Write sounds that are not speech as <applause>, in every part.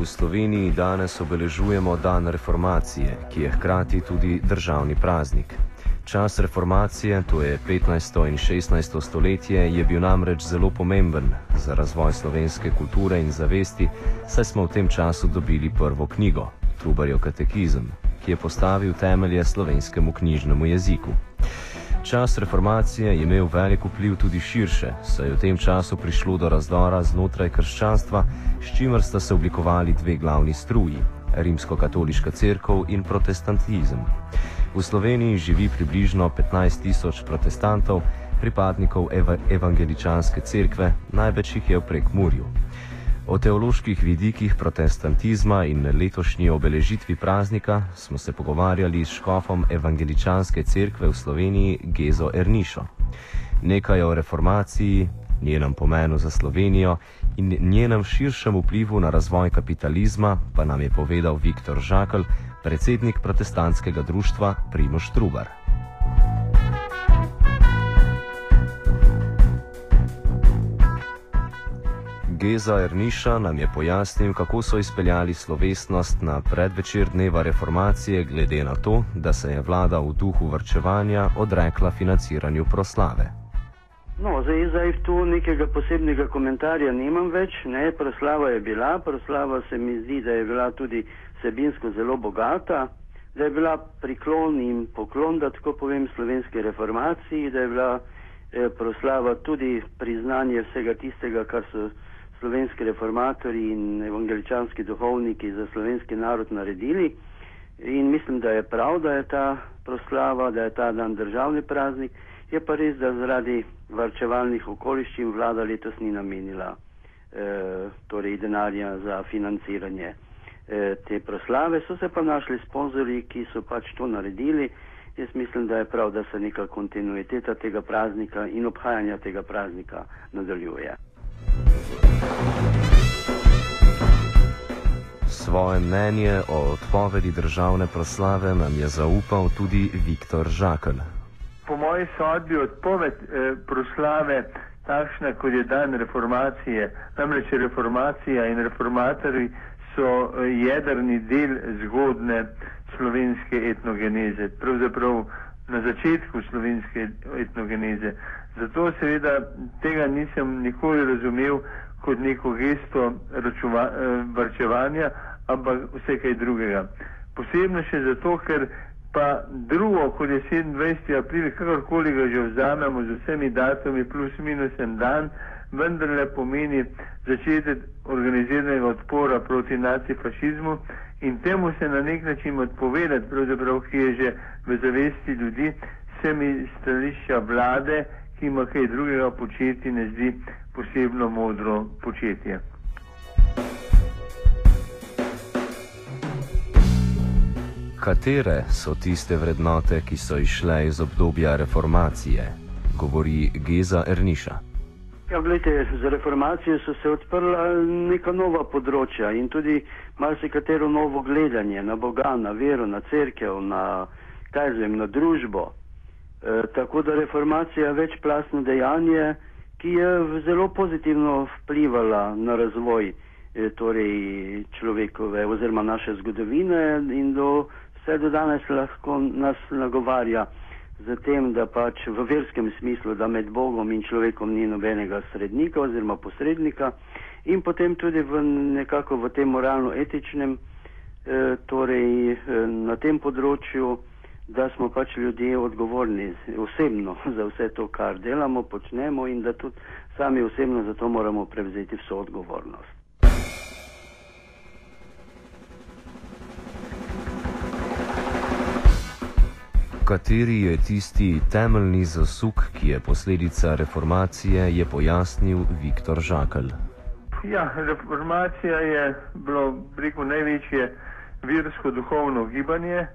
V Sloveniji danes obeležujemo dan reformacije, ki je hkrati tudi državni praznik. Čas reformacije, to je 15. in 16. stoletje, je bil namreč zelo pomemben za razvoj slovenske kulture in zavesti, saj smo v tem času dobili prvo knjigo, Trubarjev katekizem, ki je postavil temelje slovenskemu knjižnemu jeziku. Čas reformacije je imel velik vpliv tudi širše, saj je v tem času prišlo do razdora znotraj krščanstva, s čimer sta se oblikovali dve glavni struji: rimsko-katoliška crkva in protestantizem. V Sloveniji živi približno 15 tisoč protestantov, pripadnikov ev evangeličanske cerkve, največ jih je v prekmurju. O teoloških vidikih protestantizma in letošnji obeležitvi praznika smo se pogovarjali s škofom Evangeličanske cerkve v Sloveniji Gezo Ernišo. Nekaj o reformaciji, njenem pomenu za Slovenijo in njenem širšem vplivu na razvoj kapitalizma pa nam je povedal Viktor Žakl, predsednik protestantskega društva Primoš Trubar. Geza Erniša nam je pojasnil, kako so izpeljali slovesnost na predvečer dneva reformacije, glede na to, da se je vlada v duhu vrčevanja odrekla financiranju proslave. No, zdaj, zdaj tu nekega posebnega komentarja nimam več. Ne, proslava je bila, proslava se mi zdi, da je bila tudi vsebinsko zelo bogata, da je bila priklon in poklon, da tako povem, slovenski reformaciji, da je bila eh, proslava tudi priznanje vsega tistega, kar so slovenski reformatori in evangeličanski duhovniki za slovenski narod naredili. In mislim, da je prav, da je ta proslava, da je ta dan državni praznik. Je pa res, da zaradi varčevalnih okoliščin vlada letos ni namenila eh, torej denarja za financiranje eh, te proslave. So se pa našli sponzorji, ki so pač to naredili. Jaz mislim, da je prav, da se neka kontinuiteta tega praznika in obhajanja tega praznika nadaljuje. Svoje mnenje o odpovedi državne proslave nam je zaupal tudi Viktor Žakl. Po moji sodbi odpoved eh, proslave takšna, kot je dan reformacije, namreč reformacija in reformatori so eh, jedrni del zgodne slovenske etnogeneze, pravzaprav na začetku slovenske etnogeneze. Zato seveda tega nisem nikoli razumel kot neko gesto račuva, eh, varčevanja, ampak vse kaj drugega. Posebno še zato, ker pa drugo, kot je 27. april, kakorkoli ga že vzamemo z vsemi datumi plus minus en dan, vendarle pomeni začetek organiziranega odpora proti nacifašizmu in temu se na nek način odpovedati, pravzaprav, ki je že v zavesti ljudi, se mi stališča vlade, ki ima kaj drugega početi, ne zdi posebno modro početje. Katere so tiste vrednote, ki so išle iz obdobja reformacije, govori Geza Erniša. Ja, gledajte, za reformacijo so se odprla neka nova področja in tudi marsikatero novo gledanje na Boga, na vero, na crkev, na, zvem, na družbo. E, tako da reformacija je večplastno dejanje, ki je zelo pozitivno vplivala na razvoj e, torej, človekove oziroma naše zgodovine in do, vse do danes lahko nas nagovarja z tem, da pač v verskem smislu, da med Bogom in človekom ni nobenega srednika oziroma posrednika in potem tudi v nekako v tem moralno-etičnem, e, torej na tem področju da smo pač ljudje odgovorni osebno <laughs> za vse to, kar delamo, počnemo in da tudi sami osebno za to moramo prevzeti vso odgovornost. Kateri je tisti temeljni zasuk, ki je posledica reformacije, je pojasnil Viktor Žakl. Ja, reformacija je bilo, rekel, največje virsko-duhovno gibanje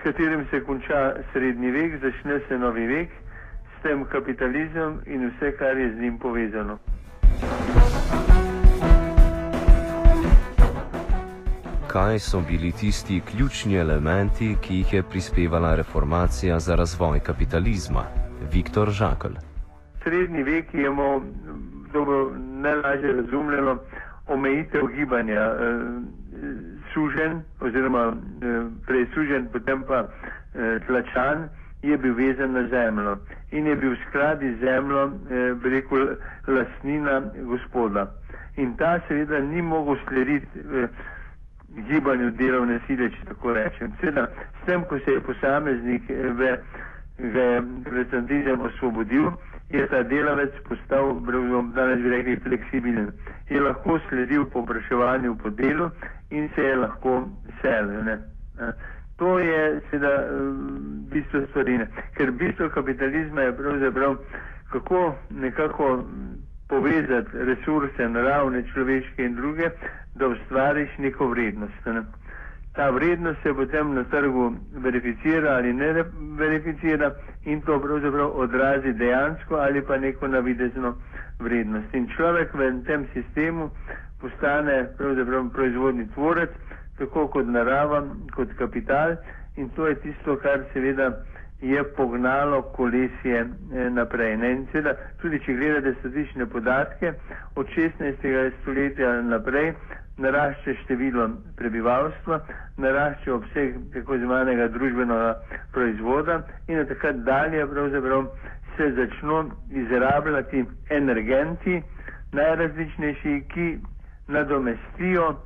s katerim se konča srednji vek, začne se novi vek, s tem kapitalizem in vse, kar je z njim povezano. Kaj so bili tisti ključni elementi, ki jih je prispevala reformacija za razvoj kapitalizma? Viktor Žakl. Srednji vek je imel dobro, najlažje razumljeno omejitev gibanja. Eh, sužen oziroma eh, prej sužen, potem pa eh, tlačan, je bil vezan na zemljo in je bil skladi z zemljo, eh, rekel, lastnina gospoda. In ta seveda ni mogel slediti eh, gibanju delovne sile, če tako rečem. Seveda, s tem, ko se je posameznik eh, v, v reprezentantizem osvobodil, je ta delavec postal, danes bi rekli, fleksibilen. Je lahko sledil popraševanju po delu in se je lahko selil. Ne? To je seveda bistvo stvari. Ne? Ker bistvo kapitalizma je pravzaprav kako nekako povezati resurse, naravne, človeške in druge, da ustvariš neko vrednost. Ne? Ta vrednost se potem na trgu verificira ali ne verificira in to pravzaprav odrazi dejansko ali pa neko navidezno vrednost. In človek v tem sistemu postane pravzaprav proizvodni tvorec, tako kot narava, kot kapital in to je tisto, kar seveda je pognalo kolesje eh, naprej. Ne? In seveda, tudi če gledate statične podatke, od 16. stoletja naprej narašča število prebivalstva, narašča obseg tako zvanega družbenega proizvoda in od takrat dalje se začno izrabljati energenti, najrazličnejši, ki nadomestijo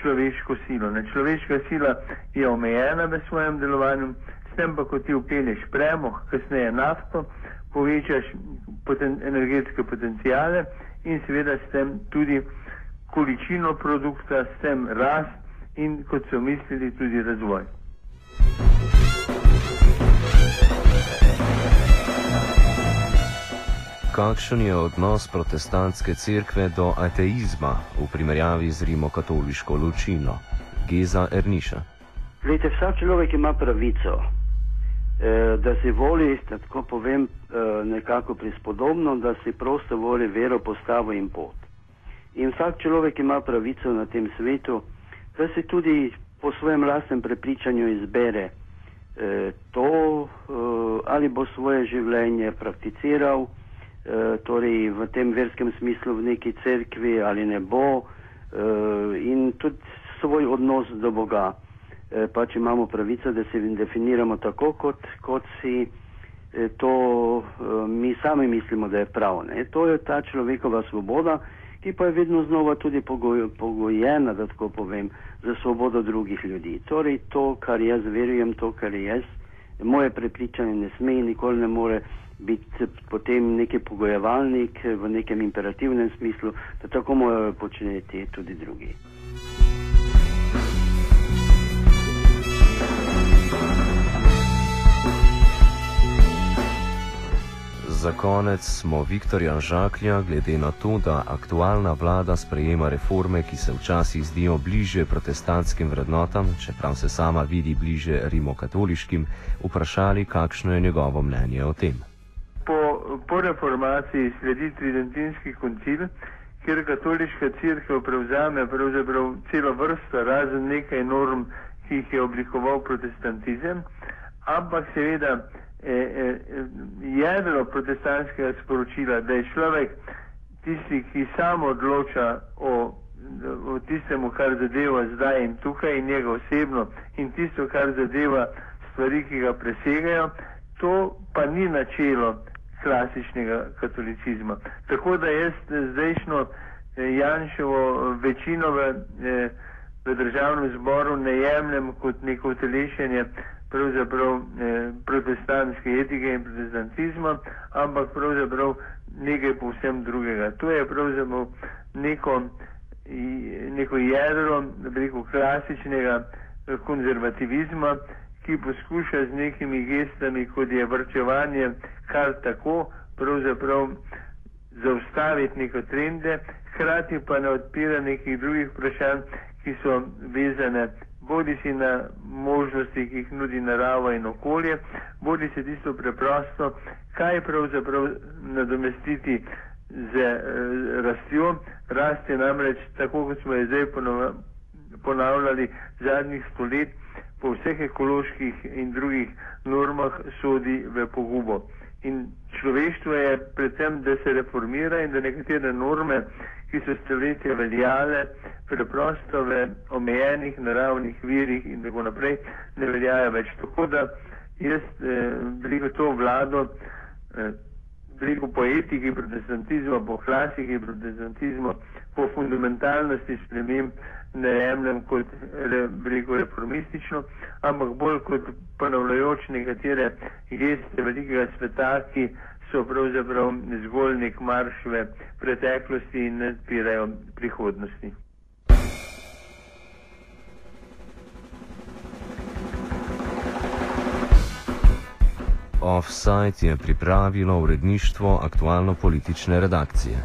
človeško silo. Ne? Človeška sila je omejena v svojem delovanju, s tem pa, ko ti upelješ premog, kasneje nafto, povečaš poten, energetske potencijale in seveda s tem tudi količino produkta, s tem rast in, kot so mislili, tudi razvoj. Kakšen je odnos protestantske cerkve do ateizma v primerjavi z rimokatoliško ločino? Geza Erniša. Glede, vsak človek ima pravico, eh, da si voli, tako povem, eh, nekako prispodobno, da si prosto voli vero, postavo in pot. In vsak človek ima pravico na tem svetu, da si tudi po svojem lastnem prepričanju izbere eh, to, eh, ali bo svoje življenje prakticiral, eh, torej v tem verskem smislu v neki cerkvi ali ne bo, eh, in tudi svoj odnos do Boga. Eh, pač imamo pravico, da se definiramo tako, kot, kot si eh, to eh, mi sami mislimo, da je prav. Ne? To je ta človekova svoboda ki pa je vedno znova tudi pogoj, pogojena, da tako povem, za svobodo drugih ljudi. Torej, to, kar jaz verujem, to, kar je jaz, moje prepričanje ne sme in nikoli ne more biti potem neki pogojevalnik v nekem imperativnem smislu, da tako morajo početi tudi drugi. Za konec smo Viktorja Žaklja, glede na to, da aktualna vlada sprejema reforme, ki se včasih zdijo bliže protestantskim vrednotam, čeprav se sama vidi bliže rimokatoliškim, vprašali, kakšno je njegovo mnenje o tem. Po, po reformaciji sledi tridentinski koncil, kjer katoliška crkva prevzame pravzaprav celo vrsto razen nekaj norm, ki jih je oblikoval protestantizem, ampak seveda jedro protestantskega sporočila, da je človek tisti, ki samo odloča o, o tistemu, kar zadeva zdaj in tukaj in njega osebno in tisto, kar zadeva stvari, ki ga presegajo, to pa ni načelo klasičnega katolicizma. Tako da jaz zdajšnjo eh, Janševo večino v, v državnem zboru ne jemljem kot neko utelešenje pravzaprav eh, protestantske etike in protestantizma, ampak pravzaprav nekaj povsem drugega. To je pravzaprav neko, neko jedro, veliko klasičnega eh, konzervativizma, ki poskuša z nekimi gestami, kot je vrčevanje, kar tako pravzaprav zaustaviti neke trende, hkrati pa ne odpira nekih drugih vprašanj, ki so vezane bodi si na možnosti, ki jih nudi narava in okolje, bodi si tisto preprosto, kaj pravzaprav nadomestiti z eh, rastjo. Rast je namreč, tako kot smo jo zdaj ponavljali zadnjih stolet, po vseh ekoloških in drugih normah sodi v pogubo. In človeštvo je predvsem, da se reformira in da nekatere norme, ki so stoletja veljale, preprosto v omejenih naravnih virih in tako naprej ne veljajo več. Tako da jaz eh, veliko to vlado, eh, veliko po etiki protestantizma, po klasiki protestantizma, po fundamentalnosti sprememb ne jemljem kot re, veliko reformistično, ampak bolj kot ponavljajoč nekatere geste velikega sveta, ki so pravzaprav zgolj nek marš v preteklosti in ne odpirajo prihodnosti. Offside je pripravilo uredništvo aktualno politične redakcije.